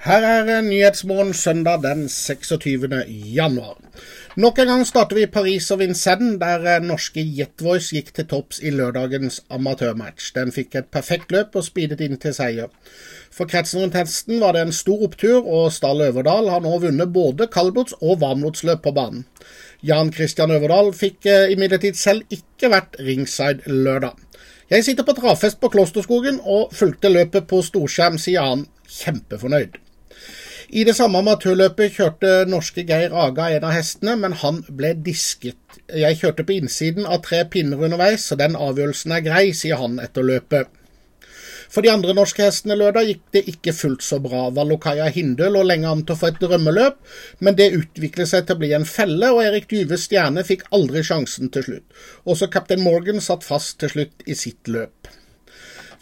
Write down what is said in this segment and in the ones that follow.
Her er Nyhetsmorgen søndag den 26. januar. Nok en gang starter vi i Paris og Vincennes, der norske norske Jetvoice gikk til topps i lørdagens amatørmatch. Den fikk et perfekt løp og speedet inn til seier. For kretsen rundt hesten var det en stor opptur, og Stall Øverdal har nå vunnet både kaldblods- og varmblodsløp på banen. Jan Christian Øverdal fikk eh, imidlertid selv ikke vært ringside lørdag. Jeg sitter på travfest på Klosterskogen og fulgte løpet på storskjerm, sier han, kjempefornøyd. I det samme amatørløpet kjørte norske Geir Aga en av hestene, men han ble disket. Jeg kjørte på innsiden av tre pinner underveis, så den avgjørelsen er grei, sier han etter løpet. For de andre norske hestene lørdag gikk det ikke fullt så bra. Valokaya Hinde lå lenge an til å få et drømmeløp, men det utviklet seg til å bli en felle, og Erik Dyves stjerne fikk aldri sjansen til slutt. Også kaptein Morgan satt fast til slutt i sitt løp.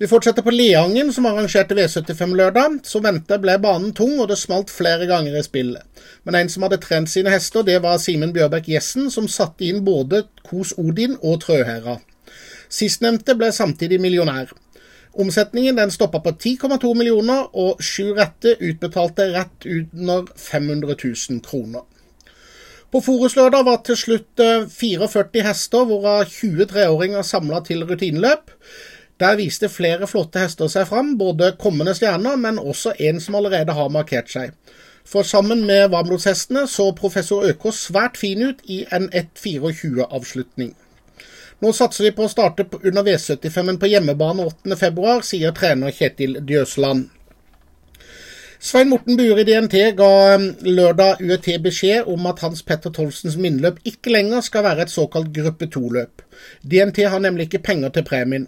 Vi fortsetter på Leangen, som arrangerte V75 lørdag. Som venta ble banen tung, og det smalt flere ganger i spillet. Men en som hadde trent sine hester, det var Simen Bjørbæk Jessen, som satte inn både Kos Odin og Trøhæra. Sistnevnte ble samtidig millionær. Omsetningen den stoppa på 10,2 millioner, og sju rette utbetalte rett under 500 000 kroner. På Forus-lørdag var til slutt 44 eh, hester, hvorav 20 treåringer samla til rutineløp. Der viste flere flotte hester seg fram, både kommende stjerner, men også en som allerede har markert seg. For sammen med varmblodshestene så professor Økås svært fin ut i en 1.24-avslutning. Nå satser vi på å starte under V75-en på hjemmebane 8.2, sier trener Kjetil Djøsland. Svein Morten Bure i DNT ga um, lørdag UET beskjed om at Hans Petter Tolsens minneløp ikke lenger skal være et såkalt gruppe 2-løp. DNT har nemlig ikke penger til premien.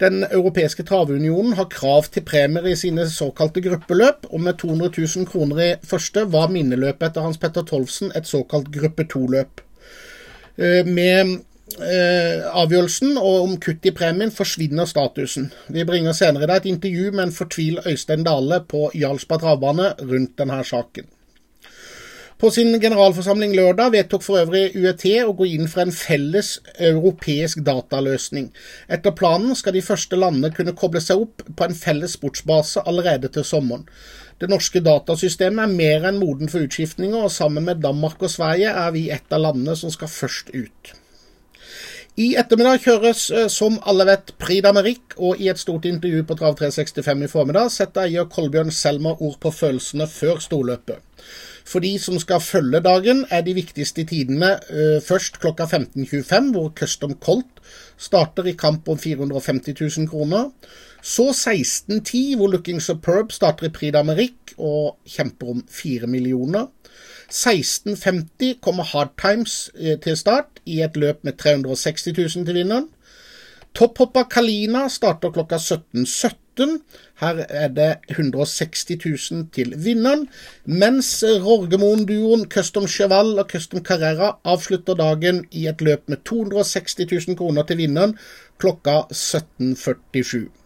Den europeiske travunionen har krav til premier i sine såkalte gruppeløp, og med 200 000 kroner i første var minneløpet etter Hans Petter Tolfsen et såkalt gruppe 2-løp. Eh, med eh, avgjørelsen og om kutt i premien forsvinner statusen. Vi bringer senere i dag et intervju med en fortvil Øystein Dale på Jarlsberg travbane rundt denne saken. På sin generalforsamling lørdag vedtok for øvrig UET å gå inn for en felles europeisk dataløsning. Etter planen skal de første landene kunne koble seg opp på en felles sportsbase allerede til sommeren. Det norske datasystemet er mer enn moden for utskiftninger, og sammen med Danmark og Sverige er vi et av landene som skal først ut. I ettermiddag kjøres, eh, som alle vet, Prix d'Amérique, og i et stort intervju på Trav 365 i formiddag setter eier Kolbjørn Selmer ord på følelsene før storløpet. For de som skal følge dagen, er de viktigste tidene uh, først klokka 15.25, hvor Custom Colt starter i kamp om 450 000 kroner. Så 16.10, hvor Looking Superb starter i Prix d'Amérique og kjemper om 4 millioner. 16.50 kommer Hard Times uh, til start i et løp med 360 000 til vinneren. Topphoppa Kalina starter klokka 17.17. 17. Her er det 160 000 til vinneren, mens Rorgemoen-duoen Custom Cheval og Custom Carrera avslutter dagen i et løp med 260 000 kroner til vinneren klokka 17.47.